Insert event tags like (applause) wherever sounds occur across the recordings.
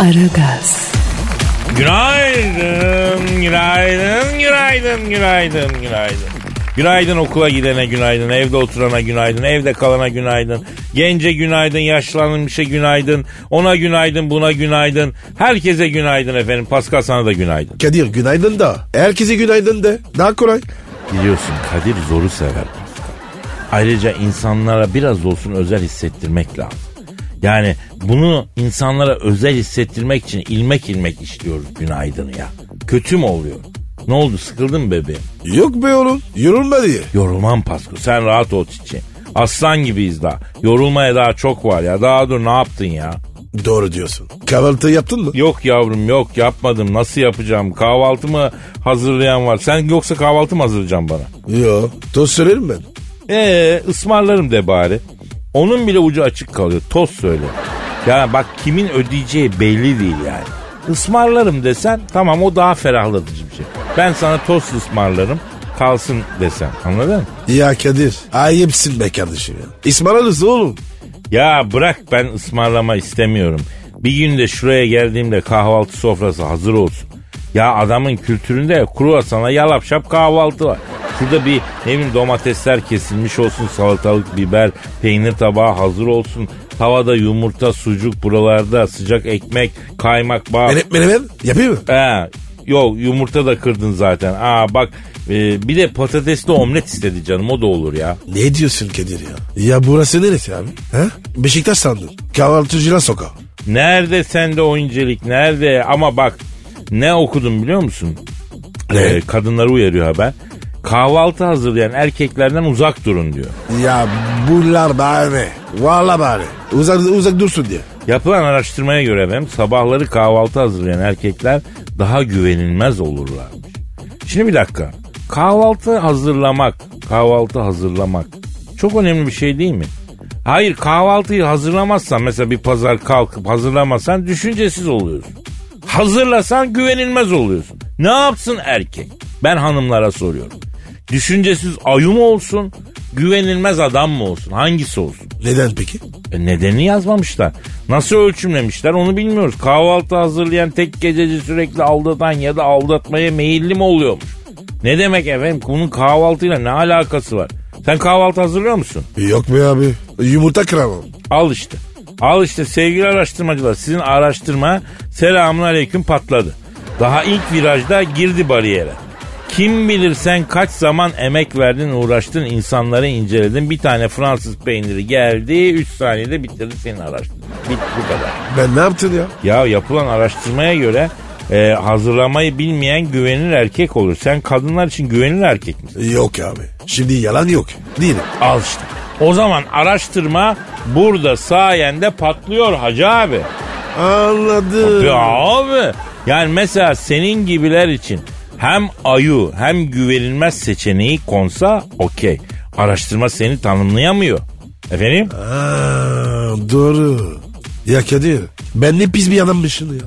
Aragaz, Günaydın, günaydın, günaydın, günaydın, günaydın. Günaydın okula gidene günaydın, evde oturana günaydın, evde kalana günaydın. Gence günaydın, yaşlanmışa günaydın, ona günaydın, buna günaydın. Herkese günaydın efendim. Pascal sana da günaydın. Kadir günaydın da. Herkese günaydın de. Daha kolay. Biliyorsun Kadir zoru sever. Ayrıca insanlara biraz olsun özel hissettirmek lazım. Yani bunu insanlara özel hissettirmek için ilmek ilmek işliyoruz günaydını ya. Kötü mü oluyor? Ne oldu sıkıldın mı bebeğim? Yok be oğlum. Yorulma diye. Yorulmam Pasko sen rahat ol çiçeğim. Aslan gibiyiz daha. Yorulmaya daha çok var ya. Daha dur ne yaptın ya? Doğru diyorsun. Kahvaltı yaptın mı? Yok yavrum yok yapmadım. Nasıl yapacağım? Kahvaltı mı hazırlayan var? Sen yoksa kahvaltı mı hazırlayacaksın bana? Yok. Toz söylerim ben. Ee ısmarlarım de bari. Onun bile ucu açık kalıyor. Toz söyle. Ya bak kimin ödeyeceği belli değil yani. Ismarlarım desen tamam o daha ferahlatıcı bir şey. Ben sana toz ısmarlarım kalsın desem anladın mı? Ya Kadir. Ayıpsın be kardeşim ya. İsmail'ız oğlum. Ya bırak ben ısmarlama istemiyorum. Bir günde şuraya geldiğimde kahvaltı sofrası hazır olsun. Ya adamın kültüründe kruvasana yalap şap kahvaltı var. Şurada bir ne bileyim domatesler kesilmiş olsun, salatalık, biber, peynir tabağı hazır olsun. Tavada yumurta, sucuk buralarda, sıcak ekmek, kaymak, bak. Menemen menemen yapayım mı? He, yok yumurta da kırdın zaten. Aa bak e, bir de patatesli omlet istedi canım o da olur ya. Ne diyorsun Kadir ya? Ya burası neresi abi? Ha? Beşiktaş sandın. Kahvaltıcılar sokağı. Nerede sende o incelik nerede ama bak ne okudum biliyor musun? Ee, kadınları uyarıyor haber. Kahvaltı hazırlayan erkeklerden uzak durun diyor. Ya bunlar bari. Valla bari. Uzak, uzak dursun diye. Yapılan araştırmaya göre efendim sabahları kahvaltı hazırlayan erkekler daha güvenilmez olurlarmış. Şimdi bir dakika. Kahvaltı hazırlamak, kahvaltı hazırlamak çok önemli bir şey değil mi? Hayır kahvaltıyı hazırlamazsan mesela bir pazar kalkıp hazırlamazsan düşüncesiz oluyorsun. Hazırlasan güvenilmez oluyorsun. Ne yapsın erkek? Ben hanımlara soruyorum. Düşüncesiz ayı mı olsun, güvenilmez adam mı olsun? Hangisi olsun? Neden peki? E nedenini yazmamışlar. Nasıl ölçümlemişler onu bilmiyoruz. Kahvaltı hazırlayan tek gececi sürekli aldatan ya da aldatmaya meyilli mi oluyormuş? Ne demek efendim? Bunun kahvaltıyla ne alakası var? Sen kahvaltı hazırlıyor musun? Yok be abi. Yumurta kıramam. Al işte. Al işte sevgili araştırmacılar. Sizin araştırma selamun aleyküm patladı. Daha ilk virajda girdi bariyere. Kim bilir sen kaç zaman emek verdin uğraştın insanları inceledin. Bir tane Fransız peyniri geldi 3 saniyede bitirdi senin araştırma. Bitti bu kadar. Ben ne yaptın ya? Ya yapılan araştırmaya göre e, hazırlamayı bilmeyen güvenilir erkek olur. Sen kadınlar için güvenilir erkek misin? Yok abi. Şimdi yalan yok. Değilim. Al işte. O zaman araştırma burada sayende patlıyor hacı abi. Anladım. Ya abi. Yani mesela senin gibiler için hem ayu hem güvenilmez seçeneği konsa okey. Araştırma seni tanımlayamıyor. Efendim? Aa, doğru. Ya Kadir ben ne pis bir adammışım ya.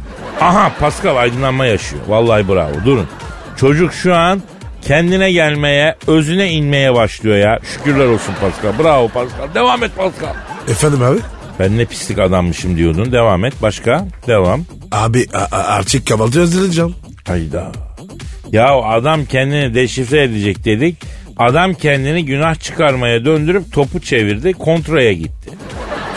Aha Pascal aydınlanma yaşıyor. Vallahi bravo. Durun. Çocuk şu an kendine gelmeye, özüne inmeye başlıyor ya. Şükürler olsun Pascal. Bravo Pascal. Devam et Pascal. Efendim abi? Ben ne pislik adammışım diyordun. Devam et. Başka? Devam. Abi artık kahvaltı hazırlayacağım. Hayda. Ya adam kendini deşifre edecek dedik. Adam kendini günah çıkarmaya döndürüp topu çevirdi. Kontraya gitti.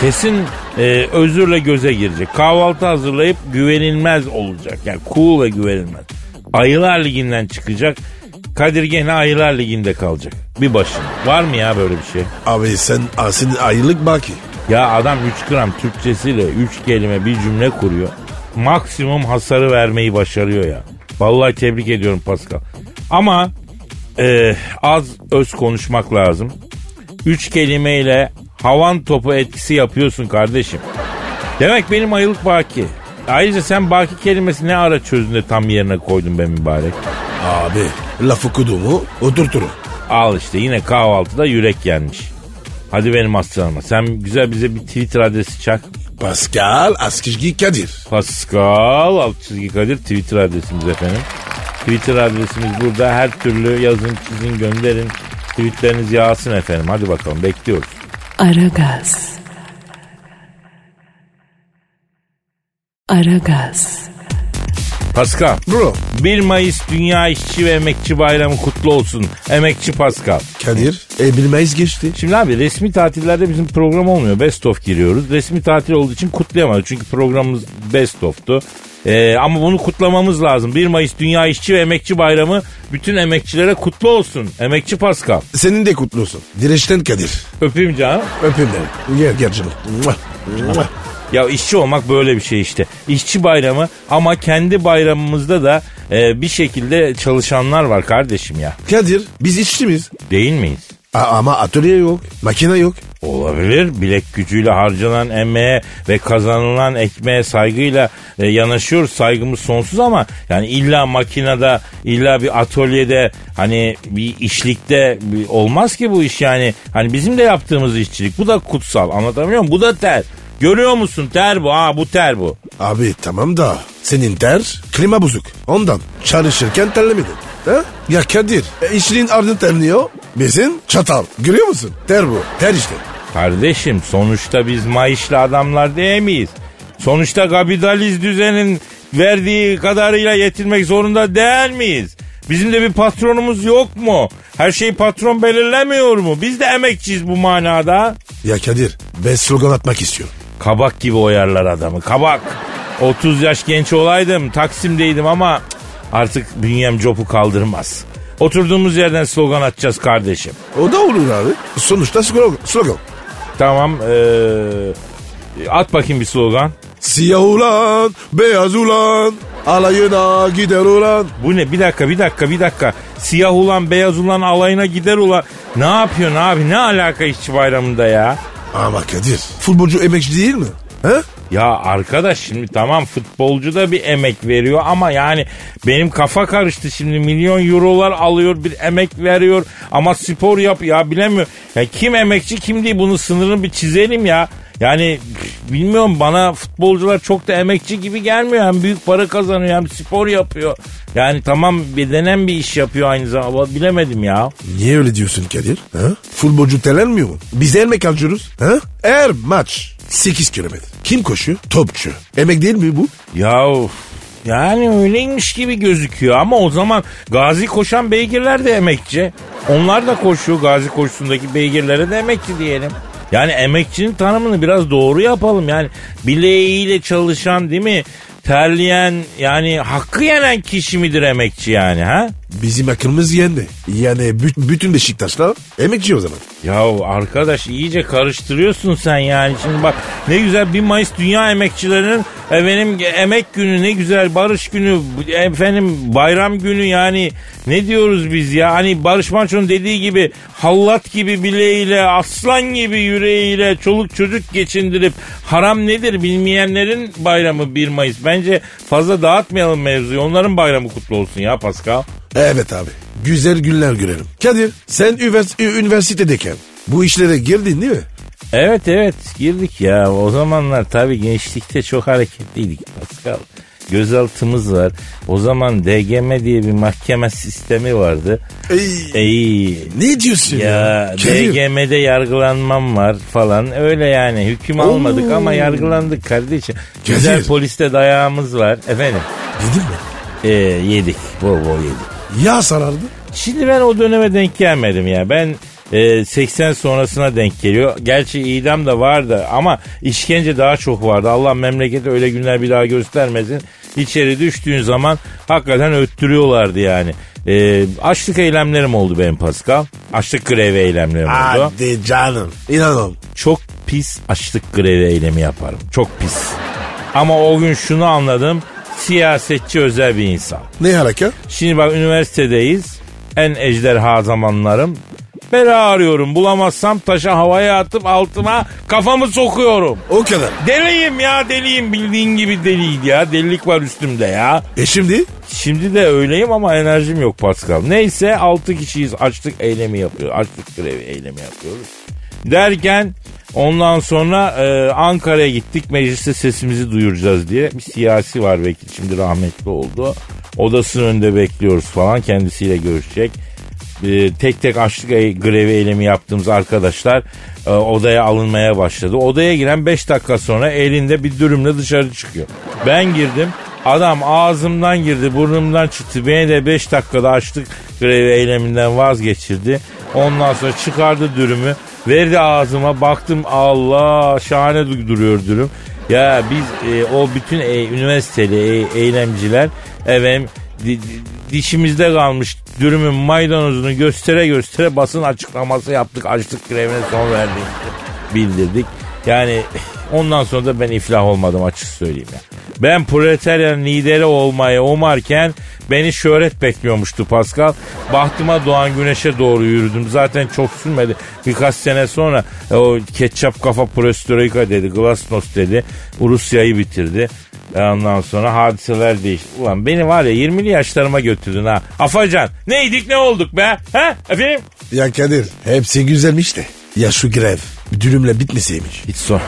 Kesin e, özürle göze girecek. Kahvaltı hazırlayıp güvenilmez olacak. Yani cool ve güvenilmez. Ayılar Ligi'nden çıkacak. Kadir gene Ayılar Ligi'nde kalacak. Bir başına. Var mı ya böyle bir şey? Abi sen senin aylık baki. Ya adam 3 gram Türkçesiyle 3 kelime bir cümle kuruyor. Maksimum hasarı vermeyi başarıyor ya. Vallahi tebrik ediyorum Pascal. Ama e, az öz konuşmak lazım. Üç kelimeyle havan topu etkisi yapıyorsun kardeşim. Demek benim ayılık baki. Ayrıca sen baki kelimesi ne ara çözdün de tam yerine koydun be mübarek. Abi lafı kuduğumu oturturum. Al işte yine kahvaltıda yürek yenmiş. Hadi benim aslanıma sen güzel bize bir Twitter adresi çak. Pascal Askizgi Kadir. Pascal alt çizgi Kadir Twitter adresimiz efendim. Twitter adresimiz burada. Her türlü yazın, çizin, gönderin. Tweetleriniz yağsın efendim. Hadi bakalım bekliyoruz. Aragaz. Aragaz. Pascal. Bro 1 Mayıs Dünya İşçi ve Emekçi Bayramı kutlu olsun. Emekçi Pascal. Kadir e bilmeyiz geçti. Şimdi abi resmi tatillerde bizim program olmuyor. Best of giriyoruz. Resmi tatil olduğu için kutlayamadık. Çünkü programımız best of'tu. Ee, ama bunu kutlamamız lazım. 1 Mayıs Dünya İşçi ve Emekçi Bayramı bütün emekçilere kutlu olsun. Emekçi Pascal. Senin de kutlu olsun. Direçten Kadir. Öpeyim canım. Öpeyim beni. Gel gel canım. Ya işçi olmak böyle bir şey işte. İşçi bayramı ama kendi bayramımızda da e, bir şekilde çalışanlar var kardeşim ya. Kadir biz işçi miyiz? Değil miyiz? A- ama atölye yok. Makine yok. Olabilir. Bilek gücüyle harcanan emeğe ve kazanılan ekmeğe saygıyla e, yanaşıyoruz. Saygımız sonsuz ama yani illa makinede, illa bir atölyede hani bir işlikte bir- olmaz ki bu iş yani. Hani bizim de yaptığımız işçilik. Bu da kutsal. Anlatabiliyor muyum? Bu da ter. Görüyor musun? Ter bu. Ha bu ter bu. Abi tamam da senin ter klima bozuk. Ondan çalışırken terlemedin. Ha? Ya Kadir e, işinin ardını terliyor. Bizim çatal. Görüyor musun? Ter bu. Ter işte. Kardeşim sonuçta biz maaşlı adamlar değil miyiz? Sonuçta kapitalist düzenin verdiği kadarıyla yetinmek zorunda değil miyiz? Bizim de bir patronumuz yok mu? Her şeyi patron belirlemiyor mu? Biz de emekçiyiz bu manada. Ya Kadir ben slogan atmak istiyorum. Kabak gibi oyarlar adamı kabak. 30 yaş genç olaydım Taksim'deydim ama artık bünyem copu kaldırmaz. Oturduğumuz yerden slogan atacağız kardeşim. O da olur abi. Sonuçta slogan. slogan. Tamam ee, at bakayım bir slogan. Siyah ulan, beyaz ulan, alayına gider ulan. Bu ne? Bir dakika, bir dakika, bir dakika. Siyah ulan, beyaz ulan alayına gider ulan. Ne yapıyorsun abi? Ne alaka işçi bayramında ya? Ama Kadir futbolcu emekçi değil mi? He? Ya arkadaş şimdi tamam futbolcu da bir emek veriyor ama yani benim kafa karıştı şimdi milyon eurolar alıyor bir emek veriyor ama spor yap ya bilemiyorum. Ya kim emekçi kim değil bunu sınırını bir çizelim ya. Yani bilmiyorum bana futbolcular çok da emekçi gibi gelmiyor. Hem büyük para kazanıyor hem spor yapıyor. Yani tamam bedenen bir iş yapıyor aynı zamanda bilemedim ya. Niye öyle diyorsun Kadir? Ha? Futbolcu telenmiyor mu? Biz emek alıyoruz. Ha? Her maç 8 kilometre. Kim koşuyor? Topçu. Emek değil mi bu? Ya yani öyleymiş gibi gözüküyor ama o zaman gazi koşan beygirler de emekçi. Onlar da koşuyor gazi koşusundaki beygirlere de emekçi diyelim. Yani emekçinin tanımını biraz doğru yapalım. Yani bileğiyle çalışan değil mi? Terleyen yani hakkı yenen kişi midir emekçi yani ha? Bizim akılımız yendi. Yani bü- bütün Beşiktaşlar emekçi o zaman. Ya arkadaş iyice karıştırıyorsun sen yani. Şimdi bak ne güzel 1 Mayıs Dünya Emekçilerinin efendim emek günü ne güzel barış günü efendim bayram günü yani ne diyoruz biz ya hani Barış Manço'nun dediği gibi hallat gibi bileğiyle aslan gibi yüreğiyle çoluk çocuk geçindirip haram nedir bilmeyenlerin bayramı 1 Mayıs. Bence fazla dağıtmayalım mevzuyu onların bayramı kutlu olsun ya Pascal. Evet abi. Güzel günler görelim. Kadir sen üniversitedeyken bu işlere girdin değil mi? Evet evet girdik ya. O zamanlar tabii gençlikte çok hareketliydik Pascal. Gözaltımız var. O zaman DGM diye bir mahkeme sistemi vardı. Ey, Ey ne diyorsun ya? ya DGM'de yargılanmam var falan. Öyle yani hüküm almadık ama yargılandık kardeşim. Güzel poliste dayağımız var. Efendim Yedin mi? ee, yedik. Bol bol yedik. Ya sarardı. Şimdi ben o döneme denk gelmedim ya. Ben e, 80 sonrasına denk geliyor. Gerçi idam da vardı ama işkence daha çok vardı. Allah memlekete öyle günler bir daha göstermesin. İçeri düştüğün zaman hakikaten öttürüyorlardı yani. E, açlık eylemlerim oldu benim Pascal. Açlık grevi eylemlerim oldu. Hadi canım. İnanın. Çok pis açlık grevi eylemi yaparım. Çok pis. Ama o gün şunu anladım. Siyasetçi özel bir insan. Ne hareket? Şimdi bak üniversitedeyiz. En ejderha zamanlarım. beri arıyorum. Bulamazsam taşa havaya atıp altıma kafamı sokuyorum. O kadar. Deliyim ya deliyim bildiğin gibi deliydi ya. Delilik var üstümde ya. E şimdi? Şimdi de öyleyim ama enerjim yok Pascal. Neyse 6 kişiyiz açlık eylemi yapıyor. Açlık grevi eylemi yapıyoruz. Derken ondan sonra e, Ankara'ya gittik mecliste sesimizi duyuracağız diye. Bir siyasi var vekil şimdi rahmetli oldu. Odasının önünde bekliyoruz falan kendisiyle görüşecek. E, tek tek açlık e- grevi eylemi yaptığımız arkadaşlar e, odaya alınmaya başladı. Odaya giren 5 dakika sonra elinde bir dürümle dışarı çıkıyor. Ben girdim. Adam ağzımdan girdi, burnumdan çıktı. Beni de 5 dakikada açlık grevi eyleminden vazgeçirdi. Ondan sonra çıkardı dürümü. Verdi ağzıma baktım Allah şahane du- duruyor dürüm. Ya biz e, o bütün e, üniversiteli e, eylemciler efendim di- di- dişimizde kalmış dürümün maydanozunu göstere göstere basın açıklaması yaptık. Açlık grevine son verdik bildirdik. Yani (laughs) ondan sonra da ben iflah olmadım açık söyleyeyim ya. Ben proletaryanın lideri olmayı umarken beni şöhret bekliyormuştu Pascal. Bahtıma doğan güneşe doğru yürüdüm. Zaten çok sürmedi. Birkaç sene sonra e, o ketçap kafa prostroika dedi. Glasnost dedi. Rusya'yı bitirdi. E, Ondan sonra hadiseler değişti. Ulan beni var ya 20'li yaşlarıma götürdün ha. Afacan neydik ne olduk be? Ha efendim? Ya Kadir hepsi güzelmiş de. Ya şu grev dürümle bitmeseymiş. Hiç sor.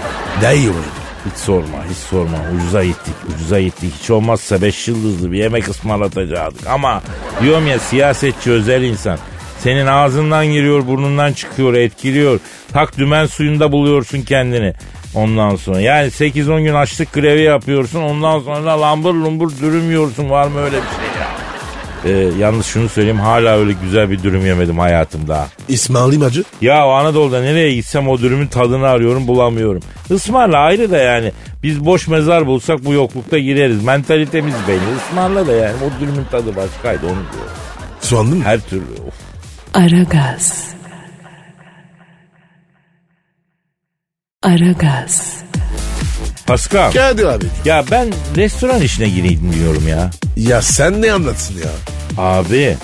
Daha iyi olurdu. Hiç sorma, hiç sorma. Ucuza gittik, ucuza gittik. Hiç olmazsa beş yıldızlı bir yemek ısmarlatacaktık. Ama diyorum ya siyasetçi özel insan. Senin ağzından giriyor, burnundan çıkıyor, etkiliyor. Tak dümen suyunda buluyorsun kendini. Ondan sonra yani 8-10 gün açlık grevi yapıyorsun. Ondan sonra da lambur lumbur dürüm yiyorsun. Var mı öyle bir şey? Ee, yalnız şunu söyleyeyim hala öyle güzel bir dürüm yemedim hayatımda. İsmail Hacı. Ya Anadolu'da nereye gitsem o dürümün tadını arıyorum bulamıyorum. Ismarla ayrı da yani. Biz boş mezar bulsak bu yoklukta gireriz. Mentalitemiz belli. Ismarla da yani o dürümün tadı başkaydı onu diyorum. Soğanlı mı? Her türlü. Of. Aragaz. Aragaz. Pascal. Kadir abi. Ya ben restoran işine gireyim diyorum ya. Ya sen ne anlatsın ya? Abi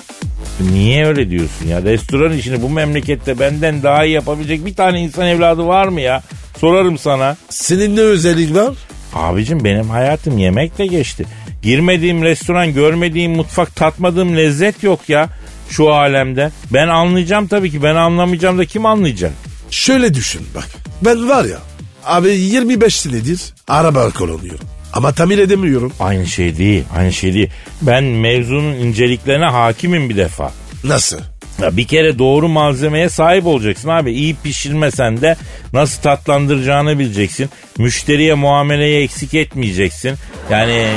niye öyle diyorsun ya? Restoran işini bu memlekette benden daha iyi yapabilecek bir tane insan evladı var mı ya? Sorarım sana. Senin ne özelliğin var? Abicim benim hayatım yemekle geçti. Girmediğim restoran, görmediğim mutfak, tatmadığım lezzet yok ya şu alemde. Ben anlayacağım tabii ki. Ben anlamayacağım da kim anlayacak? Şöyle düşün bak. Ben var ya abi 25 senedir araba kullanıyorum. Ama tamir edemiyorum. Aynı şey değil, aynı şey değil. Ben mevzunun inceliklerine hakimim bir defa. Nasıl? Ya bir kere doğru malzemeye sahip olacaksın abi. İyi pişirmesen de nasıl tatlandıracağını bileceksin. Müşteriye muameleyi eksik etmeyeceksin. Yani e,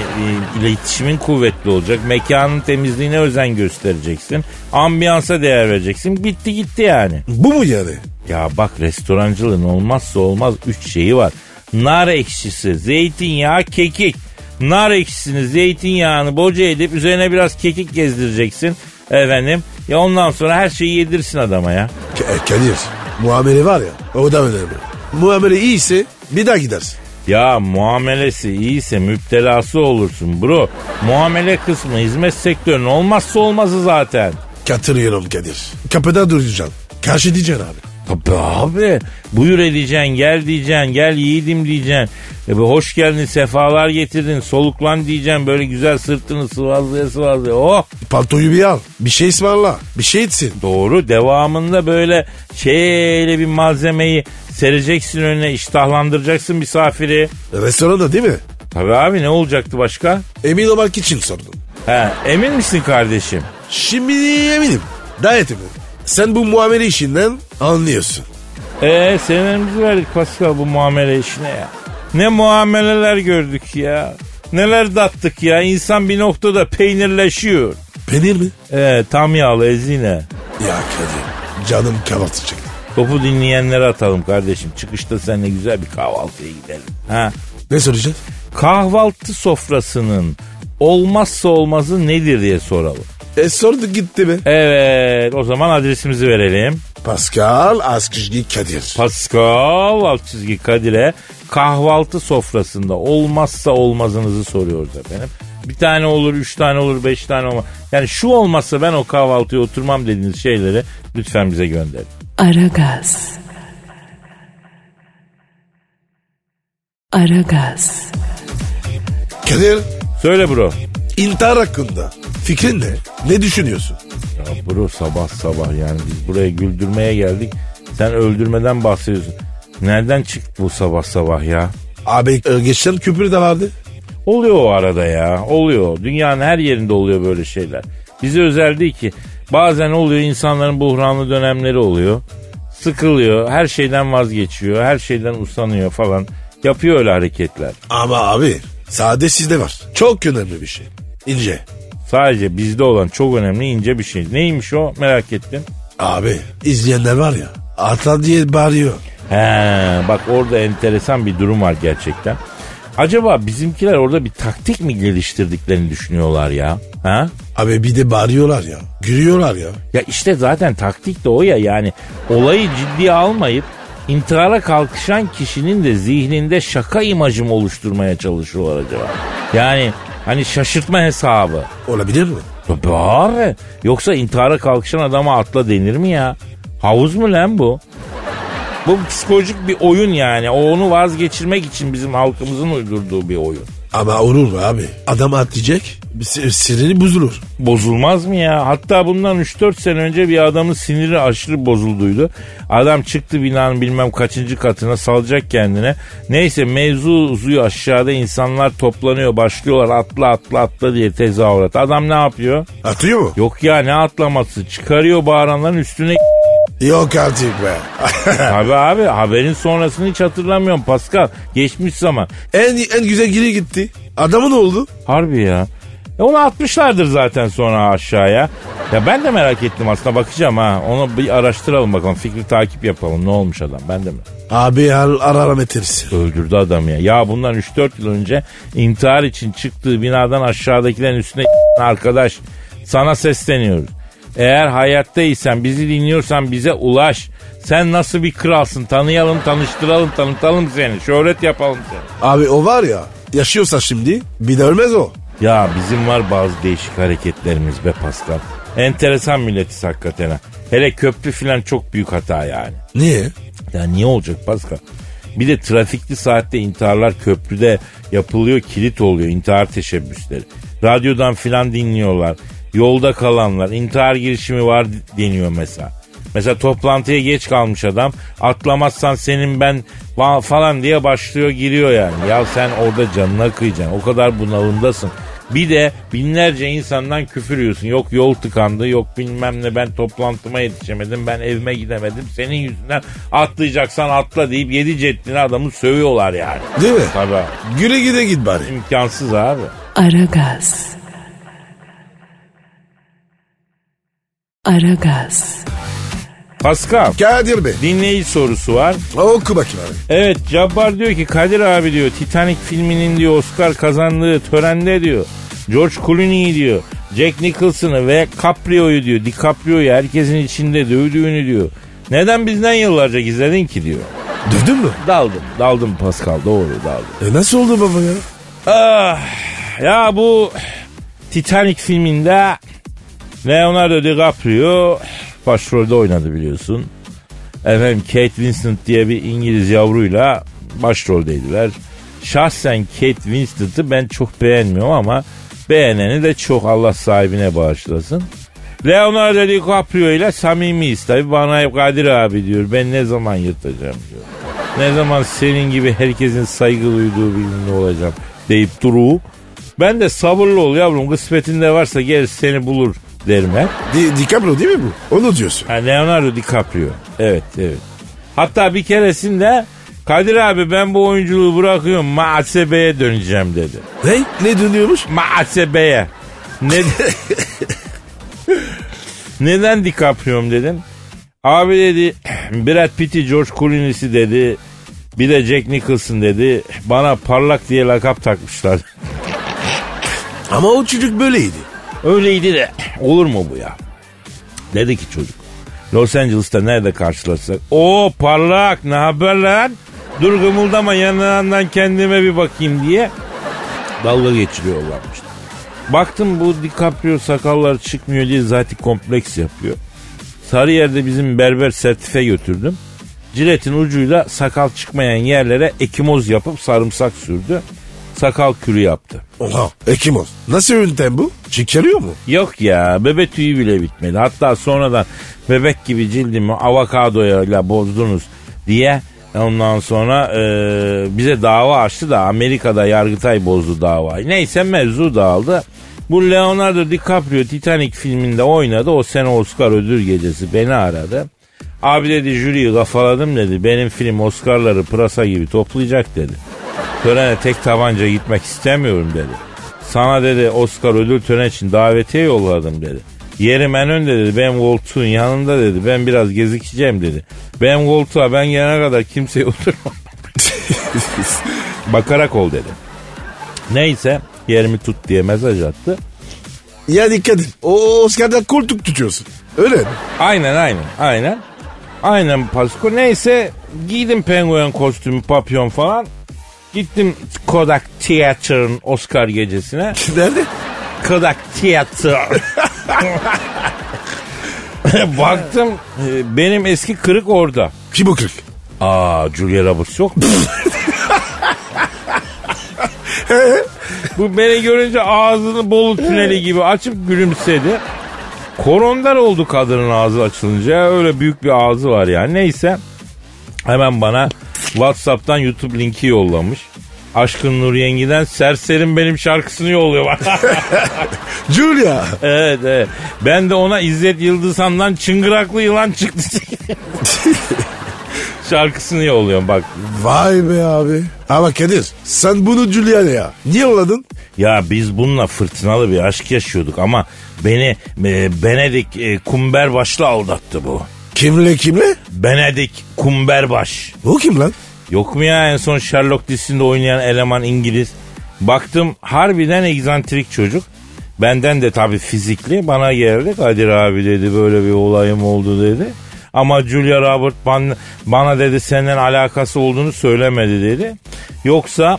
iletişimin kuvvetli olacak. Mekanın temizliğine özen göstereceksin. Ambiyansa değer vereceksin. Bitti gitti yani. Bu mu yani? Ya bak restorancılığın olmazsa olmaz üç şeyi var. Nar ekşisi, zeytinyağı, kekik. Nar ekşisini, zeytinyağını boca edip üzerine biraz kekik gezdireceksin. Efendim. Ya ondan sonra her şeyi yedirsin adama ya. K- e, Kadir muamele var ya o da önemli. Muamele iyiyse bir daha gidersin. Ya muamelesi iyiyse müptelası olursun bro. Muamele kısmı hizmet sektörünün olmazsa olmazı zaten. Katılıyorum Kadir. Kapıda duracaksın. Karşı diyeceksin abi. Tabii abi. Buyur edeceksin, gel diyeceksin, gel yiğidim diyeceksin. E be hoş geldin, sefalar getirdin, soluklan diyeceksin. Böyle güzel sırtını sıvazlaya sıvazlaya. Oh Paltoyu bir al. Bir şey ısmarla. Bir şey etsin. doğru. Devamında böyle şeyle bir malzemeyi sereceksin önüne, iştahlandıracaksın misafiri. Restoranda değil mi? Tabii abi ne olacaktı başka? Emin olmak için sordum. He, emin misin kardeşim? Şimdi eminim. Gayet eminim. Sen bu muamele işinden anlıyorsun. Eee senemizi verdik Pascal bu muamele işine ya. Ne muameleler gördük ya. Neler dattık ya. İnsan bir noktada peynirleşiyor. Peynir mi? Ee, tam yağlı ezine. Ya Kadir canım kahvaltı çekti. Topu dinleyenlere atalım kardeşim. Çıkışta seninle güzel bir kahvaltıya gidelim. Ha? Ne soracağız? Kahvaltı sofrasının olmazsa olmazı nedir diye soralım. E sorduk gitti be. Evet o zaman adresimizi verelim. Pascal Askışgi Kadir. Pascal çizgi Kadir'e kahvaltı sofrasında olmazsa olmazınızı soruyoruz efendim. Bir tane olur, üç tane olur, beş tane olmaz. Yani şu olmazsa ben o kahvaltıya oturmam dediğiniz şeyleri lütfen bize gönderin. Aragaz. Aragaz. Kadir Söyle bro. İntihar hakkında fikrin ne? Ne düşünüyorsun? Ya bro sabah sabah yani biz buraya güldürmeye geldik. Sen öldürmeden bahsediyorsun. Nereden çıktı bu sabah sabah ya? Abi e, geçen küpür de vardı. Oluyor o arada ya. Oluyor. Dünyanın her yerinde oluyor böyle şeyler. Bize özel değil ki. Bazen oluyor insanların buhranlı dönemleri oluyor. Sıkılıyor. Her şeyden vazgeçiyor. Her şeyden usanıyor falan. Yapıyor öyle hareketler. Ama abi sade sizde var. Çok önemli bir şey. İnce. Sadece bizde olan çok önemli ince bir şey. Neymiş o merak ettim. Abi izleyenler var ya ata diye bağırıyor. He, bak orada enteresan bir durum var gerçekten. Acaba bizimkiler orada bir taktik mi geliştirdiklerini düşünüyorlar ya? Ha? Abi bir de bağırıyorlar ya. Gülüyorlar ya. Ya işte zaten taktik de o ya yani olayı ciddiye almayıp intihara kalkışan kişinin de zihninde şaka imajı mı oluşturmaya çalışıyorlar acaba? Yani hani şaşırtma hesabı. Olabilir mi? Tabii abi. Yoksa intihara kalkışan adama atla denir mi ya? Havuz mu lan bu? Bu psikolojik bir oyun yani. O onu vazgeçirmek için bizim halkımızın uydurduğu bir oyun. Ama olur mu abi? Adam atlayacak. Siniri bozulur. Bozulmaz mı ya? Hatta bundan 3-4 sene önce bir adamın siniri aşırı bozulduydu. Adam çıktı binanın bilmem kaçıncı katına salacak kendine. Neyse mevzu uzuyor aşağıda insanlar toplanıyor başlıyorlar atla atla atla diye tezahürat. Adam ne yapıyor? Atıyor mu? Yok ya ne atlaması çıkarıyor bağıranların üstüne (laughs) Yok artık be. (laughs) Tabii abi haberin sonrasını hiç hatırlamıyorum Pascal. Geçmiş zaman. en, en güzel geri gitti. Adamın oldu. Harbi ya. E onu atmışlardır zaten sonra aşağıya. Ya ben de merak ettim aslında bakacağım ha. Onu bir araştıralım bakalım. Fikri takip yapalım. Ne olmuş adam ben de mi? Abi al araram eterisi. Öldürdü adamı ya. Ya bundan 3-4 yıl önce intihar için çıktığı binadan aşağıdakilerin üstüne (laughs) arkadaş sana sesleniyoruz. Eğer hayattaysan bizi dinliyorsan bize ulaş. Sen nasıl bir kralsın tanıyalım tanıştıralım tanıtalım seni. Şöhret yapalım seni. Abi o var ya yaşıyorsa şimdi bir de ölmez o. Ya bizim var bazı değişik hareketlerimiz be Pascal. Enteresan milletiz hakikaten ha. Hele köprü filan çok büyük hata yani. Niye? Ya niye olacak Pascal? Bir de trafikli saatte intiharlar köprüde yapılıyor kilit oluyor intihar teşebbüsleri. Radyodan filan dinliyorlar. Yolda kalanlar intihar girişimi var deniyor mesela. Mesela toplantıya geç kalmış adam atlamazsan senin ben falan diye başlıyor giriyor yani. Ya sen orada canına kıyacaksın o kadar bunalımdasın. Bir de binlerce insandan küfür yiyorsun. Yok yol tıkandı, yok bilmem ne ben toplantıma yetişemedim, ben evime gidemedim. Senin yüzünden atlayacaksan atla deyip yedi ceddini adamı sövüyorlar yani. Değil mi? Tabii Güle gide git bari. imkansız abi. Aragaz. Aragaz. Pascal Kadir Bey. dinleyici sorusu var. Oku bakayım abi. Evet Cabbar diyor ki Kadir abi diyor Titanic filminin diyor Oscar kazandığı törende diyor George Clooney'i diyor Jack Nicholson'ı ve Caprio'yu diyor DiCaprio'yu herkesin içinde dövdüğünü diyor. Neden bizden yıllarca gizledin ki diyor. Dövdün mü? Daldım daldım Pascal doğru daldım. E nasıl oldu baba ya? Ah, ya bu Titanic filminde Leonardo DiCaprio başrolde oynadı biliyorsun. Efendim Kate Winslet diye bir İngiliz yavruyla başroldeydiler. Şahsen Kate Winslet'ı ben çok beğenmiyorum ama beğeneni de çok Allah sahibine bağışlasın. Leonardo DiCaprio ile samimiyiz tabi bana hep Kadir abi diyor ben ne zaman yırtacağım diyor. Ne zaman senin gibi herkesin saygı duyduğu birinde olacağım deyip duru. Ben de sabırlı ol yavrum kısmetinde varsa gel seni bulur derim hep. Di DiCaprio değil mi bu? Onu diyorsun. Ha, Leonardo DiCaprio. Evet evet. Hatta bir keresinde Kadir abi ben bu oyunculuğu bırakıyorum muhasebeye döneceğim dedi. Ne? Ne dönüyormuş? Muhasebeye. Ne... (laughs) Neden DiCaprio'm dedim. Abi dedi Brad Pitt'i George Clooney'si dedi. Bir de Jack Nicholson dedi. Bana parlak diye lakap takmışlar. Ama o çocuk böyleydi. Öyleydi de olur mu bu ya? Dedi ki çocuk. Los Angeles'ta nerede karşılaşsak? O parlak ne haber lan? Dur gımıldama yanından kendime bir bakayım diye dalga geçiriyorlarmış. Baktım bu DiCaprio sakallar çıkmıyor diye zaten kompleks yapıyor. Sarıyer'de bizim berber sertife götürdüm. Ciletin ucuyla sakal çıkmayan yerlere ekimoz yapıp sarımsak sürdü. Sakal kürü yaptı. Oha Ekimoz. Nasıl yöntem bu? Çıkarıyor mu? Yok ya bebe tüyü bile bitmedi. Hatta sonradan bebek gibi cildimi avokadoyla bozdunuz diye ondan sonra e, bize dava açtı da Amerika'da Yargıtay bozdu davayı. Neyse mevzu dağıldı. Bu Leonardo DiCaprio Titanic filminde oynadı. O sene Oscar ödül gecesi beni aradı. Abi dedi jüriyi kafaladım dedi. Benim film Oscar'ları pırasa gibi toplayacak dedi. Törene tek tabanca gitmek istemiyorum dedi. Sana dedi Oscar ödül töreni için davetiye yolladım dedi. Yerim en önde dedi. Ben koltuğun yanında dedi. Ben biraz gezikeceğim dedi. Ben koltuğa ben gelene kadar kimseye (laughs) oturmam. Bakarak ol dedi. Neyse yerimi tut diye mesaj attı. Ya dikkat et. O Oscar'da koltuk tutuyorsun. Öyle mi? Aynen aynen aynen. Aynen Pasko. Neyse giydim penguen kostümü papyon falan. Gittim Kodak Theater'ın Oscar gecesine. (laughs) Nerede? Kodak Theater. (laughs) Baktım e, benim eski kırık orada. Kim o kırık? Aa Julia Roberts yok mu? (laughs) Bu beni görünce ağzını bolu tüneli gibi açıp gülümsedi. Korondar oldu kadının ağzı açılınca. Öyle büyük bir ağzı var yani. Neyse hemen bana Whatsapp'tan YouTube linki yollamış. Aşkın Nur Yengi'den Serserim benim şarkısını yolluyor bana. (laughs) Julia. evet evet. Ben de ona İzzet Yıldızhan'dan çıngıraklı yılan çıktı. (laughs) şarkısını yolluyorum bak. Vay be abi. Ama Kadir sen bunu Julia'ya ya. Niye yolladın? Ya biz bununla fırtınalı bir aşk yaşıyorduk ama beni e, Benedik e, Kumberbaş'la aldattı bu. Kimle kimle? Benedik Kumberbaş. O kim lan? Yok mu ya en son Sherlock dizisinde oynayan eleman İngiliz? Baktım harbiden egzantrik çocuk. Benden de tabii fizikli bana geldi. Kadir abi dedi böyle bir olayım oldu dedi. Ama Julia Robert bana, bana dedi senden alakası olduğunu söylemedi dedi. Yoksa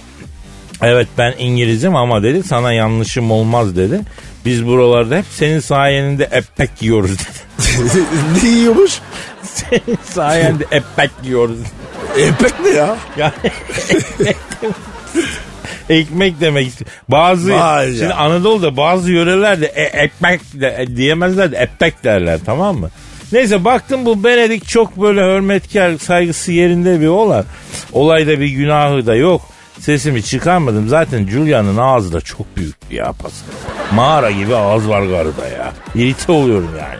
evet ben İngilizim ama dedi sana yanlışım olmaz dedi. Biz buralarda hep senin sayende epek yiyoruz dedi. (laughs) ne yiyormuş? (laughs) senin sayende epek yiyoruz. Epek ne ya? Yani (laughs) ekmek demek, ekmek. Bazı Vay ya. şimdi Anadolu'da bazı yörelerde e, ekmek de, e, diyemezler de epek derler tamam mı? Neyse baktım bu Benedik çok böyle hürmetkar saygısı yerinde bir olay. Olayda bir günahı da yok. Sesimi çıkarmadım. Zaten Julia'nın ağzı da çok büyük ya Pascal. Mağara gibi ağız var garıda ya. İrite oluyorum yani.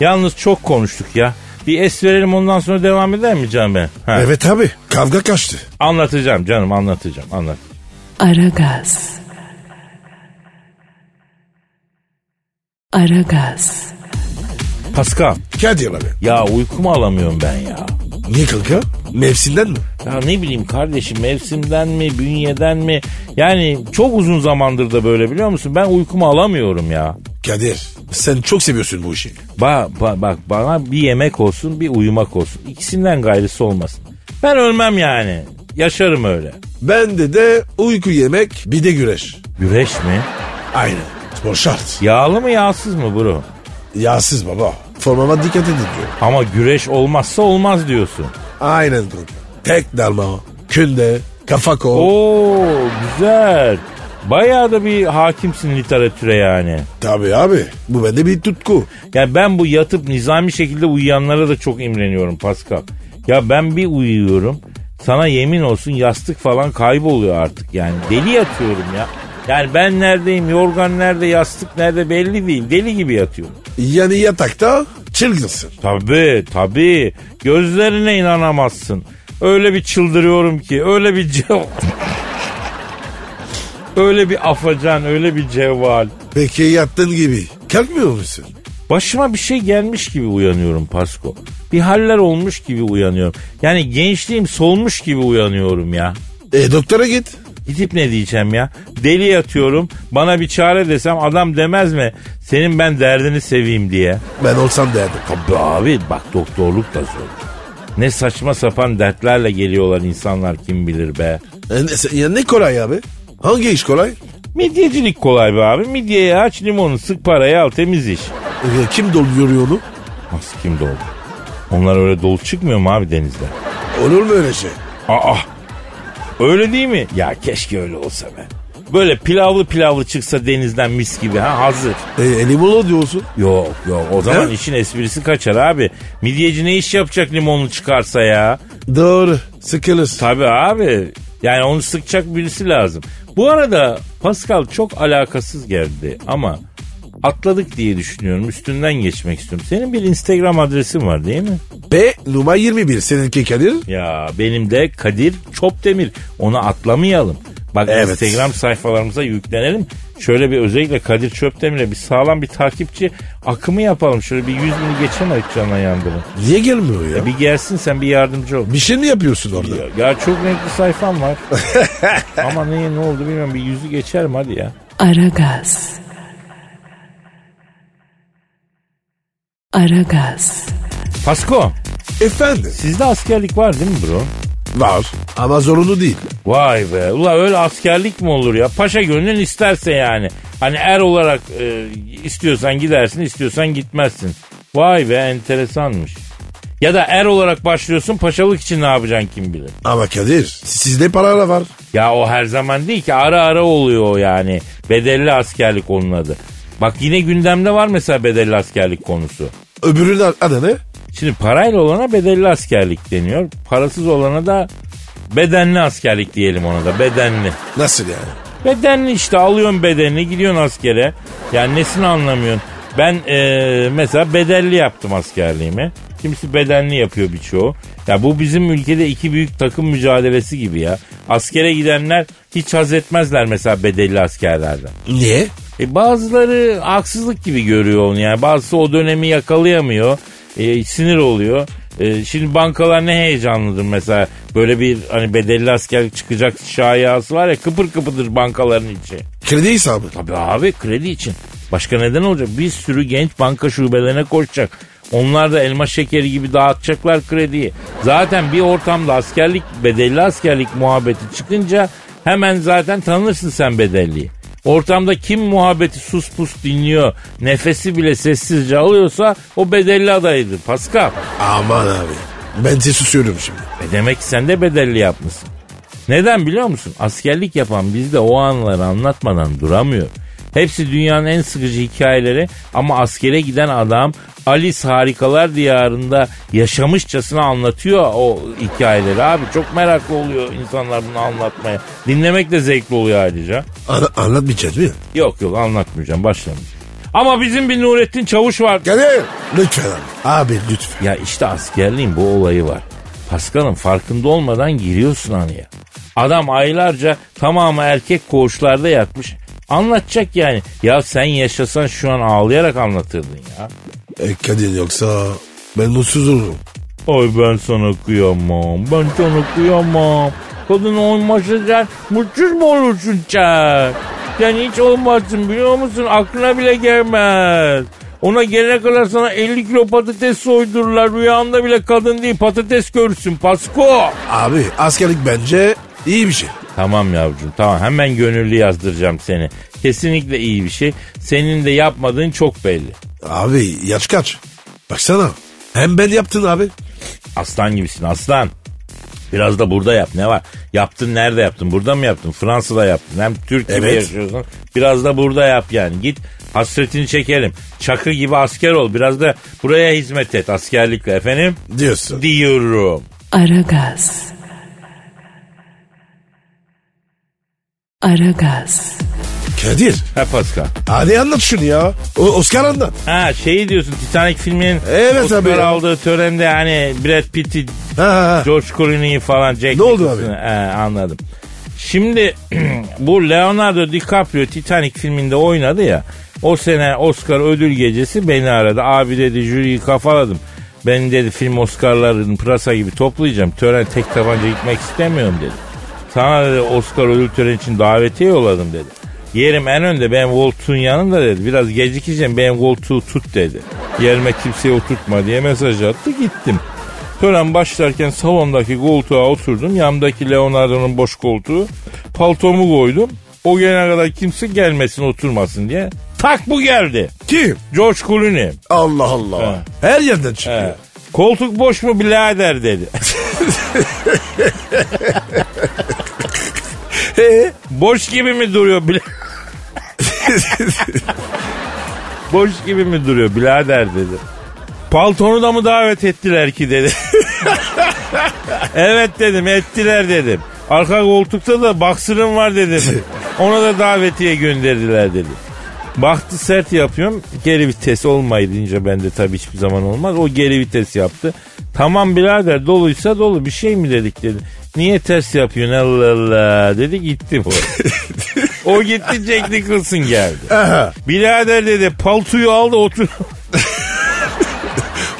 Yalnız çok konuştuk ya. Bir es verelim ondan sonra devam eder mi Can ben? Ha. Evet abi kavga kaçtı. Anlatacağım canım anlatacağım anlat. Aragaz. Aragaz. Pascal Kadir abi. ya uykumu alamıyorum ben ya. Niye kanka? Mevsimden mi? Ya ne bileyim kardeşim mevsimden mi bünyeden mi? Yani çok uzun zamandır da böyle biliyor musun? Ben uykumu alamıyorum ya. Kadir sen çok seviyorsun bu işi. Ba, ba- bak bana bir yemek olsun bir uyumak olsun. İkisinden gayrısı olmasın. Ben ölmem yani. Yaşarım öyle. Bende de uyku yemek bir de güreş. Güreş mi? Aynen. Spor şart. Yağlı mı yağsız mı bro? Yağsız baba. Formama dikkat edin diyor. Ama güreş olmazsa olmaz diyorsun. Aynen kanka. Tek dalma. Künde. Kafa kol. Oo güzel. Bayağı da bir hakimsin literatüre yani. Tabii abi. Bu bende bir tutku. Ya ben bu yatıp nizami şekilde uyuyanlara da çok imreniyorum Pascal. Ya ben bir uyuyorum. Sana yemin olsun yastık falan kayboluyor artık yani. Deli yatıyorum ya. Yani ben neredeyim, yorgan nerede, yastık nerede belli değil. Deli gibi yatıyorum. Yani yatakta çılgınsın. Tabii tabii. Gözlerine inanamazsın. Öyle bir çıldırıyorum ki. Öyle bir. (laughs) öyle bir afacan, öyle bir cevval. Peki yattığın gibi kalkmıyor musun? Başıma bir şey gelmiş gibi uyanıyorum Pasko. Bir haller olmuş gibi uyanıyorum. Yani gençliğim solmuş gibi uyanıyorum ya. E doktora git. Gidip ne diyeceğim ya? Deli yatıyorum. Bana bir çare desem adam demez mi? Senin ben derdini seveyim diye. Ben olsam derdim. Tabii abi bak doktorluk da zor. Ne saçma sapan dertlerle geliyorlar insanlar kim bilir be. E, ne, ya ne kolay abi? Hangi iş kolay? Midyecilik kolay be abi. Midyeyi aç limonu sık parayı al temiz iş. E, kim dolduruyor onu? Nasıl kim doldu? Onlar öyle dolu çıkmıyor mu abi denizde? Olur mu öyle şey? Aa öyle değil mi? Ya keşke öyle olsa be. Böyle pilavlı pilavlı çıksa denizden mis gibi ha hazır. E, limonlu diyorsun. Yok yok o zaman He? işin esprisi kaçar abi. Midyeci ne iş yapacak limonlu çıkarsa ya? Doğru. Sıkılır. Tabii abi. Yani onu sıkacak birisi lazım. Bu arada Pascal çok alakasız geldi ama atladık diye düşünüyorum. Üstünden geçmek istiyorum. Senin bir Instagram adresin var değil mi? P numara 21. Seninki Kadir. Ya benim de Kadir Çopdemir. Onu atlamayalım. Bak Evet. Instagram sayfalarımıza yüklenelim. Şöyle bir özellikle Kadir Çöpdemir'e bir sağlam bir takipçi akımı yapalım. Şöyle bir 100 bini geçemedik canına yandırın. Niye gelmiyor ya? Ya bir gelsin sen bir yardımcı ol. Bir şey mi yapıyorsun orada? Ya, ya çok renkli sayfam var. (laughs) Ama neye ne oldu bilmiyorum bir yüzü geçer mi hadi ya. Aragaz. Aragaz. Pasko Efendim? sizde askerlik var değil mi bro? Var. Ama zorunlu değil. Vay be. Ula öyle askerlik mi olur ya? Paşa gönlün isterse yani. Hani er olarak e, istiyorsan gidersin, istiyorsan gitmezsin. Vay be enteresanmış. Ya da er olarak başlıyorsun paşalık için ne yapacaksın kim bilir. Ama Kadir sizde paralar var. Ya o her zaman değil ki ara ara oluyor o yani. Bedelli askerlik onun adı. Bak yine gündemde var mesela bedelli askerlik konusu. Öbürünün adı ne? Şimdi parayla olana bedelli askerlik deniyor. Parasız olana da bedenli askerlik diyelim ona da bedenli. Nasıl yani? Bedenli işte alıyorsun bedenini gidiyorsun askere. Yani nesini anlamıyorsun. Ben eee, mesela bedelli yaptım askerliğimi. Kimisi bedenli yapıyor birçoğu. Ya bu bizim ülkede iki büyük takım mücadelesi gibi ya. Askere gidenler hiç haz etmezler mesela bedelli askerlerden. Niye? E bazıları haksızlık gibi görüyor onu yani. Bazısı o dönemi yakalayamıyor. E, sinir oluyor. E, şimdi bankalar ne heyecanlıdır mesela. Böyle bir hani bedelli askerlik çıkacak şayası var ya kıpır kıpırdır bankaların içi. Kredi hesabı. Tabii abi kredi için. Başka neden olacak? Bir sürü genç banka şubelerine koşacak. Onlar da elma şekeri gibi dağıtacaklar krediyi. Zaten bir ortamda askerlik, bedelli askerlik muhabbeti çıkınca hemen zaten tanırsın sen bedelliyi. Ortamda kim muhabbeti sus pus dinliyor, nefesi bile sessizce alıyorsa o bedelli adayıdır. Pascal. Aman abi. Ben size susuyorum şimdi. E demek ki sen de bedelli yapmışsın. Neden biliyor musun? Askerlik yapan bizde o anları anlatmadan duramıyor. Hepsi dünyanın en sıkıcı hikayeleri ama askere giden adam Alice Harikalar Diyarı'nda yaşamışçasına anlatıyor o hikayeleri abi. Çok meraklı oluyor insanlar bunu anlatmaya. Dinlemek de zevkli oluyor ayrıca. Ana, anlatmayacağız mı? Yok yok anlatmayacağım başlamayacağım. Ama bizim bir Nurettin Çavuş var. Kadir. Lütfen abi. Abi lütfen. Ya işte askerliğin bu olayı var. Paskal'ın farkında olmadan giriyorsun anıya. Adam aylarca tamamı erkek koğuşlarda yatmış. Anlatacak yani. Ya sen yaşasan şu an ağlayarak anlatırdın ya. E, Kadir yoksa ben mutsuz olurum. Ay ben sana kıyamam. Ben sana kıyamam. Kadın olmasa mutsuz mu olursun sen? Sen hiç olmazsın biliyor musun? Aklına bile gelmez. Ona gelene kadar sana 50 kilo patates soydururlar. Rüyanda bile kadın değil patates görürsün Pasko. Abi askerlik bence iyi bir şey. Tamam yavrucuğum tamam hemen gönüllü yazdıracağım seni. Kesinlikle iyi bir şey. Senin de yapmadığın çok belli. Abi yaş kaç? Baksana. Hem ben yaptın abi. Aslan gibisin aslan. Biraz da burada yap ne var? Yaptın nerede yaptın? Burada mı yaptın? Fransa'da yaptın. Hem Türk gibi Evet. yaşıyorsun. Biraz da burada yap yani. Git hasretini çekelim. Çakı gibi asker ol. Biraz da buraya hizmet et askerlikle efendim. Diyorsun. Diyorum. Aragaz. Aragaz. Kadir. Ha Pascal. Hadi anlat şunu ya. O, Oscar anlat. Ha şeyi diyorsun Titanic filminin Evet Oscar abi ya. aldığı törende hani Brad Pitt'i Ha, ha, ha. George Clooney'i falan Jack Ne oldu Nicholson'ı- He, anladım. Şimdi (clears throat) bu Leonardo DiCaprio Titanic filminde oynadı ya. O sene Oscar ödül gecesi beni aradı. Abi dedi jüriyi kafaladım. Ben dedi film Oscar'larını pırasa gibi toplayacağım. Tören tek tabanca gitmek istemiyorum dedi. Sana dedi Oscar ödül töreni için davetiye yolladım dedi. Yerim en önde benim koltuğun yanında dedi. Biraz gecikeceğim benim koltuğu tut dedi. Yerime kimseyi oturtma diye mesaj attı gittim. Tören başlarken salondaki koltuğa oturdum. Yanımdaki Leonardo'nun boş koltuğu. Paltomu koydum. O gelene kadar kimse gelmesin oturmasın diye. Tak bu geldi. Kim? George Clooney. Allah Allah. He. Her yerden çıkıyor. He. Koltuk boş mu birader dedi. (laughs) He? boş gibi mi duruyor bile? (laughs) boş gibi mi duruyor birader dedi. Paltonu da mı davet ettiler ki dedi. (laughs) evet dedim ettiler dedim. Arka koltukta da baksırım var dedim. Ona da davetiye gönderdiler dedi. Baktı sert yapıyorum. Geri vites olmayınca bende tabii hiçbir zaman olmaz. O geri vites yaptı. Tamam birader doluysa dolu bir şey mi dedik dedi. Niye ters yapıyorsun Allah Allah dedi gitti bu. (laughs) o gitti Jack Nicholson geldi. Aha. Birader dedi paltoyu aldı otur. (laughs)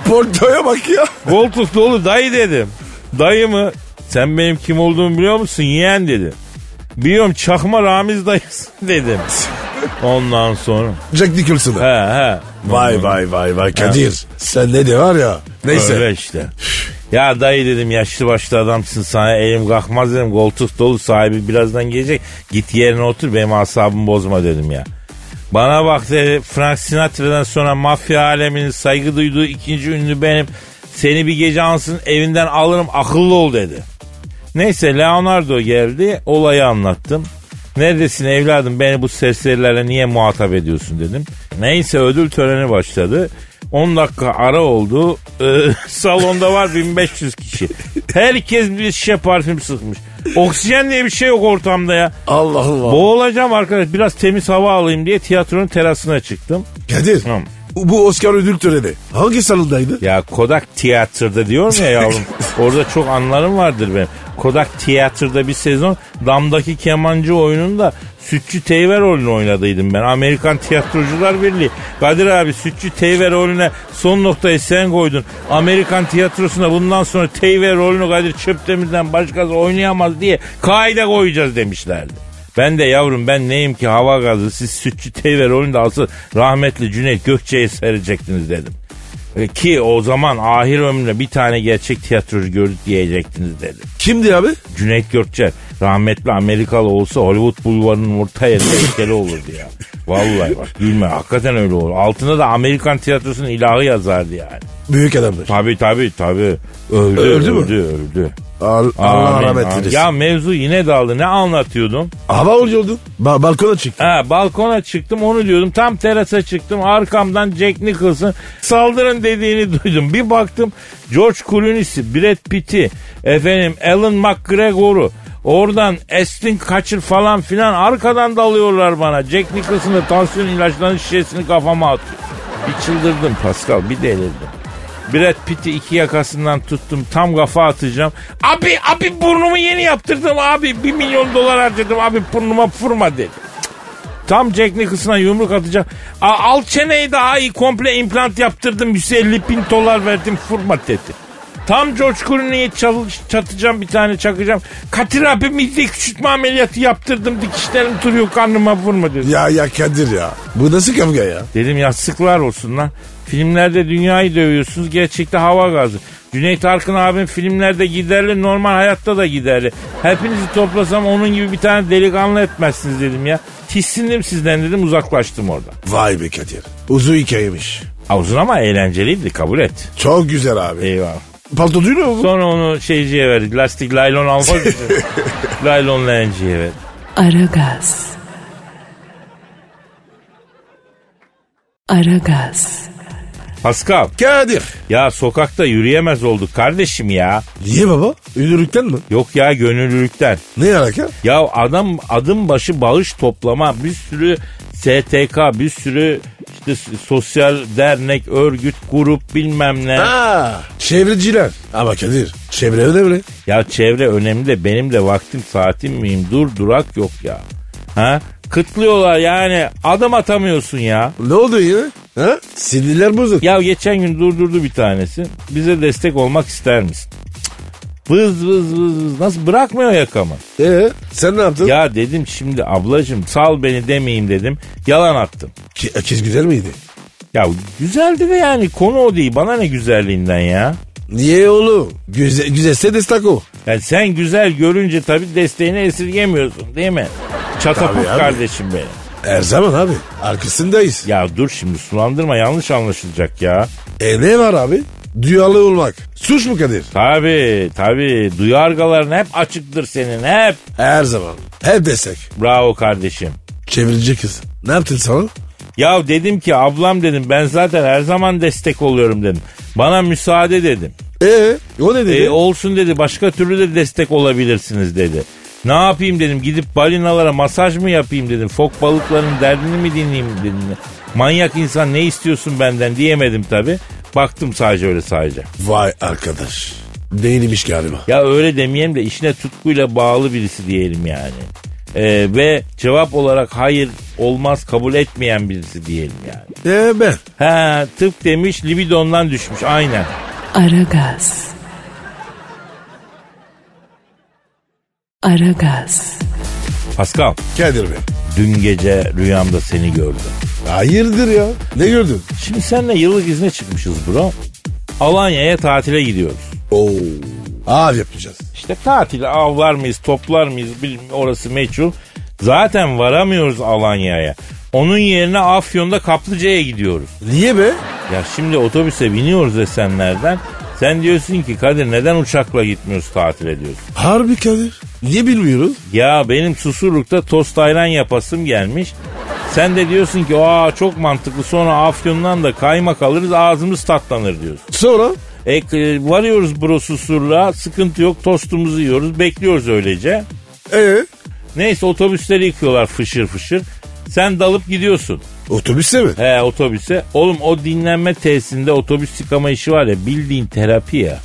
Portoya bak ya. Koltuk dolu dayı dedim. Dayı mı? Sen benim kim olduğumu biliyor musun yeğen dedi. Biliyorum çakma Ramiz dayısın (laughs) dedim. Ondan sonra. Jack Nicholson'a. He he. Vay vay vay vay Kadir. Sen ne de var ya. Neyse. Öyle işte. Ya dayı dedim yaşlı başlı adamsın sana elim kalkmaz dedim koltuk dolu sahibi birazdan gelecek git yerine otur benim asabımı bozma dedim ya. Bana bak dedi Frank Sinatra'dan sonra mafya aleminin saygı duyduğu ikinci ünlü benim seni bir gece ansın evinden alırım akıllı ol dedi. Neyse Leonardo geldi olayı anlattım. Neredesin evladım beni bu serserilerle niye muhatap ediyorsun dedim. Neyse ödül töreni başladı. 10 dakika ara oldu. Ee, (laughs) salonda var 1500 kişi. Herkes bir şişe parfüm sıkmış. Oksijen diye bir şey yok ortamda ya. Allah Allah. Boğulacağım arkadaş biraz temiz hava alayım diye tiyatronun terasına çıktım. Kadir. Hı. Bu Oscar ödül töreni hangi salondaydı? Ya Kodak Tiyatro'da diyorum ya yavrum. (laughs) orada çok anlarım vardır benim. Kodak Tiyatro'da bir sezon Damdaki Kemancı oyununda Sütçü Teyve rolünü oynadıydım ben. Amerikan Tiyatrocular Birliği. Kadir abi Sütçü Teyve rolüne son noktayı sen koydun. Amerikan tiyatrosuna bundan sonra Teyve rolünü Kadir Çöptemir'den başkası oynayamaz diye kaide koyacağız demişlerdi. Ben de yavrum ben neyim ki hava gazı siz sütçü teyve rolünde asıl rahmetli Cüneyt Gökçe'yi serecektiniz dedim. E, Ki o zaman ahir ömrümde bir tane gerçek tiyatrocu gördük diyecektiniz dedim. Kimdi abi? Cüneyt Gökçer rahmetli Amerikalı olsa Hollywood bulvarının orta yerinde heykeli olurdu ya. Vallahi bak gülme hakikaten öyle olur. Altında da Amerikan tiyatrosunun ilahı yazardı yani. Büyük adamdır. Tabii tabii tabii. Öldü Öldü öldü mü? öldü. öldü. Al- Allah Amin, rahmet eylesin. Ya mevzu yine daldı. Ne anlatıyordun? Hava oluyordun. Ba balkona çık. Ha, balkona çıktım onu diyordum. Tam terasa çıktım. Arkamdan Jack Nicholson saldırın dediğini (laughs) duydum. Bir baktım George Clooney'si, Brad Pitt'i, efendim Alan McGregor'u, oradan Aston Kutcher falan filan arkadan dalıyorlar bana. Jack Nicholson'ın tansiyon ilaçlarının şişesini kafama atıyor. Bir çıldırdım Pascal, bir delirdim. Brad Pitt'i iki yakasından tuttum. Tam kafa atacağım. Abi abi burnumu yeni yaptırdım abi. Bir milyon dolar harcadım abi burnuma vurma dedi. Tam Jack Nicholson'a yumruk atacağım. Al çeneyi daha iyi komple implant yaptırdım. 150 bin dolar verdim vurma dedi. Tam Clooney'e çalış, çatacağım bir tane çakacağım. Katir abi midye küçültme ameliyatı yaptırdım. Dikişlerim duruyor karnıma vurma dedi. Ya ya Kadir ya. Bu nasıl kavga ya? Dedim yastıklar olsun lan. Filmlerde dünyayı dövüyorsunuz. Gerçekte hava gazı. Cüneyt Arkın abim filmlerde giderli normal hayatta da giderli. Hepinizi toplasam onun gibi bir tane delikanlı etmezsiniz dedim ya. Tissindim sizden dedim uzaklaştım orada. Vay be Kadir. Uzun hikayemiş. Ha, Uzun ama eğlenceliydi kabul et. Çok güzel abi. Eyvallah. Palto duyuyor mu? Sonra onu şeyciye verdik. Lastik laylon almak (laughs) için. laylon leğenciye verdik. Aragaz. Aragaz. Pascal Kadir. ya sokakta yürüyemez olduk kardeşim ya. Niye baba? Ünlülükten mi? Yok ya gönüllülükten. Ne alaka? Ya adam adım başı bağış toplama bir sürü STK bir sürü işte sosyal dernek, örgüt, grup bilmem ne. Ha, çevreciler. Ama Kadir çevre önemli. Ya çevre önemli de benim de vaktim saatim miyim? Dur durak yok ya. Ha? Kıtlıyorlar yani adım atamıyorsun ya. Ne oldu yine? Ha? Sinirler bozuk. Ya geçen gün durdurdu bir tanesi. Bize destek olmak ister misin? Vız vız vız vız. Nasıl bırakmıyor yakamı? Ee, sen ne yaptın? Ya dedim şimdi ablacım sal beni demeyeyim dedim. Yalan attım. Ki, kız güzel miydi? Ya güzeldi de yani konu o değil. Bana ne güzelliğinden ya. Niye oğlum? Güzel, güzelse destek o. Yani sen güzel görünce tabii desteğini esirgemiyorsun değil mi? Çatapuk Tabii abi. kardeşim benim. Her zaman abi. Arkasındayız. Ya dur şimdi sulandırma yanlış anlaşılacak ya. E ne var abi? Duyarlı olmak. Suç mu Kadir? Tabii tabii duyargaların hep açıktır senin hep. Her zaman. Hep destek. Bravo kardeşim. Çevirici kız. Ne yaptın sana? Ya dedim ki ablam dedim ben zaten her zaman destek oluyorum dedim. Bana müsaade dedim. Ee, o ne dedi? E, olsun dedi başka türlü de destek olabilirsiniz dedi. Ne yapayım dedim gidip balinalara masaj mı yapayım dedim. Fok balıklarının derdini mi dinleyeyim dedim. Manyak insan ne istiyorsun benden diyemedim tabi. Baktım sadece öyle sadece. Vay arkadaş. Değilmiş galiba. Ya öyle demeyelim de işine tutkuyla bağlı birisi diyelim yani. Ee, ve cevap olarak hayır olmaz kabul etmeyen birisi diyelim yani. Ee ben. Ha tıp demiş libidondan düşmüş aynen. Aragaz. Aragaz. Pascal Kadir Bey. dün gece rüyamda seni gördüm. Hayırdır ya? Ne gördün? Şimdi seninle yıllık izne çıkmışız bro. Alanya'ya tatile gidiyoruz. Oo. Av yapacağız. İşte tatile avlar mıyız toplar mıyız bilmiyorum orası meçhul. Zaten varamıyoruz Alanya'ya. Onun yerine Afyon'da Kaplıca'ya gidiyoruz. Niye be? Ya şimdi otobüse biniyoruz Esenler'den. Sen diyorsun ki Kadir neden uçakla gitmiyoruz tatil ediyorsun? Harbi Kadir. Niye bilmiyoruz? Ya benim Susurluk'ta tost ayran yapasım gelmiş. Sen de diyorsun ki aa çok mantıklı sonra Afyon'dan da kaymak alırız ağzımız tatlanır diyorsun. Sonra? E, e, varıyoruz bro Susurluğa sıkıntı yok tostumuzu yiyoruz bekliyoruz öylece. Ee? Neyse otobüsleri yıkıyorlar fışır fışır. Sen dalıp gidiyorsun. Otobüste mi? He otobüse. Oğlum o dinlenme tesisinde otobüs yıkama işi var ya bildiğin terapi ya.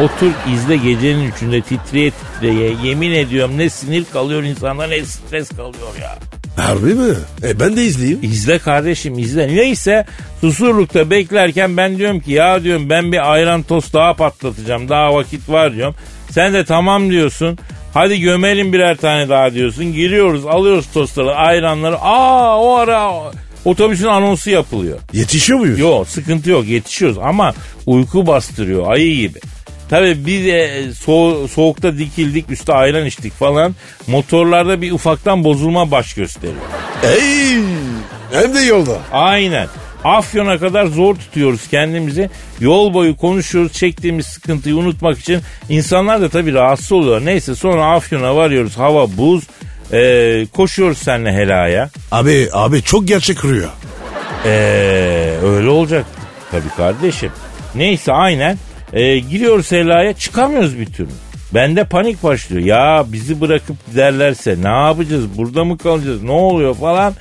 Otur izle gecenin üçünde titreye titreye yemin ediyorum ne sinir kalıyor insanda ne stres kalıyor ya. Harbi mi? E ben de izleyeyim. İzle kardeşim izle. Neyse susurlukta beklerken ben diyorum ki ya diyorum ben bir ayran tost daha patlatacağım daha vakit var diyorum. Sen de tamam diyorsun. Hadi gömelim birer tane daha diyorsun. Giriyoruz alıyoruz tostları ayranları. Aa o ara otobüsün anonsu yapılıyor. Yetişiyor muyuz? Yok sıkıntı yok yetişiyoruz ama uyku bastırıyor ayı gibi. Tabii biz de so- soğukta dikildik üstte ayran içtik falan. Motorlarda bir ufaktan bozulma baş gösteriyor. Ey! Hem de yolda. Aynen. Afyon'a kadar zor tutuyoruz kendimizi. Yol boyu konuşuyoruz çektiğimiz sıkıntıyı unutmak için. İnsanlar da tabii rahatsız oluyor. Neyse sonra Afyon'a varıyoruz hava buz. Ee, koşuyoruz seninle helaya. Abi abi çok gerçek rüya. Ee, öyle olacak tabii kardeşim. Neyse aynen. Ee, giriyoruz helaya çıkamıyoruz bir türlü. Bende panik başlıyor. Ya bizi bırakıp giderlerse ne yapacağız? Burada mı kalacağız? Ne oluyor falan.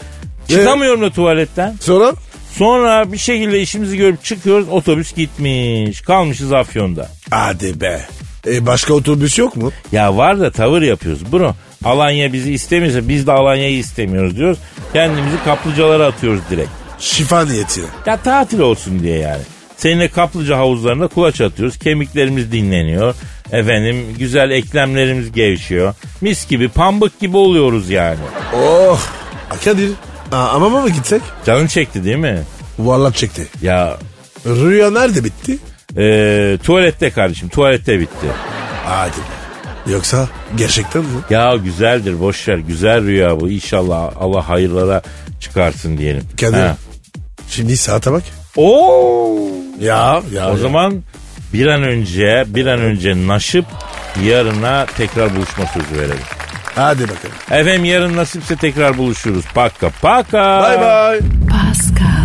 Çıkamıyorum da tuvaletten. Sonra? Sonra bir şekilde işimizi görüp çıkıyoruz. Otobüs gitmiş. Kalmışız Afyon'da. Hadi be. E başka otobüs yok mu? Ya var da tavır yapıyoruz bro. Alanya bizi istemiyorsa biz de Alanya'yı istemiyoruz diyoruz. Kendimizi kaplıcalara atıyoruz direkt. Şifa niyetine. Ya tatil olsun diye yani. Seninle kaplıca havuzlarında kulaç atıyoruz. Kemiklerimiz dinleniyor. Efendim güzel eklemlerimiz gevşiyor. Mis gibi pambık gibi oluyoruz yani. Oh. Kadir. Ama mı gitsek? Canın çekti değil mi? Vallahi çekti. Ya Rüya nerede bitti? e, tuvalette kardeşim tuvalette bitti. Hadi. Yoksa gerçekten mi? Ya güzeldir boş ver güzel rüya bu. İnşallah Allah hayırlara çıkarsın diyelim. Kadir. Ha. Şimdi saate bak. Oo. Ya ya. O ya. zaman bir an önce bir an önce naşıp yarına tekrar buluşma sözü verelim. Hadi bakalım. Efendim yarın nasipse tekrar buluşuruz. Paka paka. Bye bye. Pascal,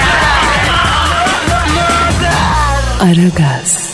Aragaz.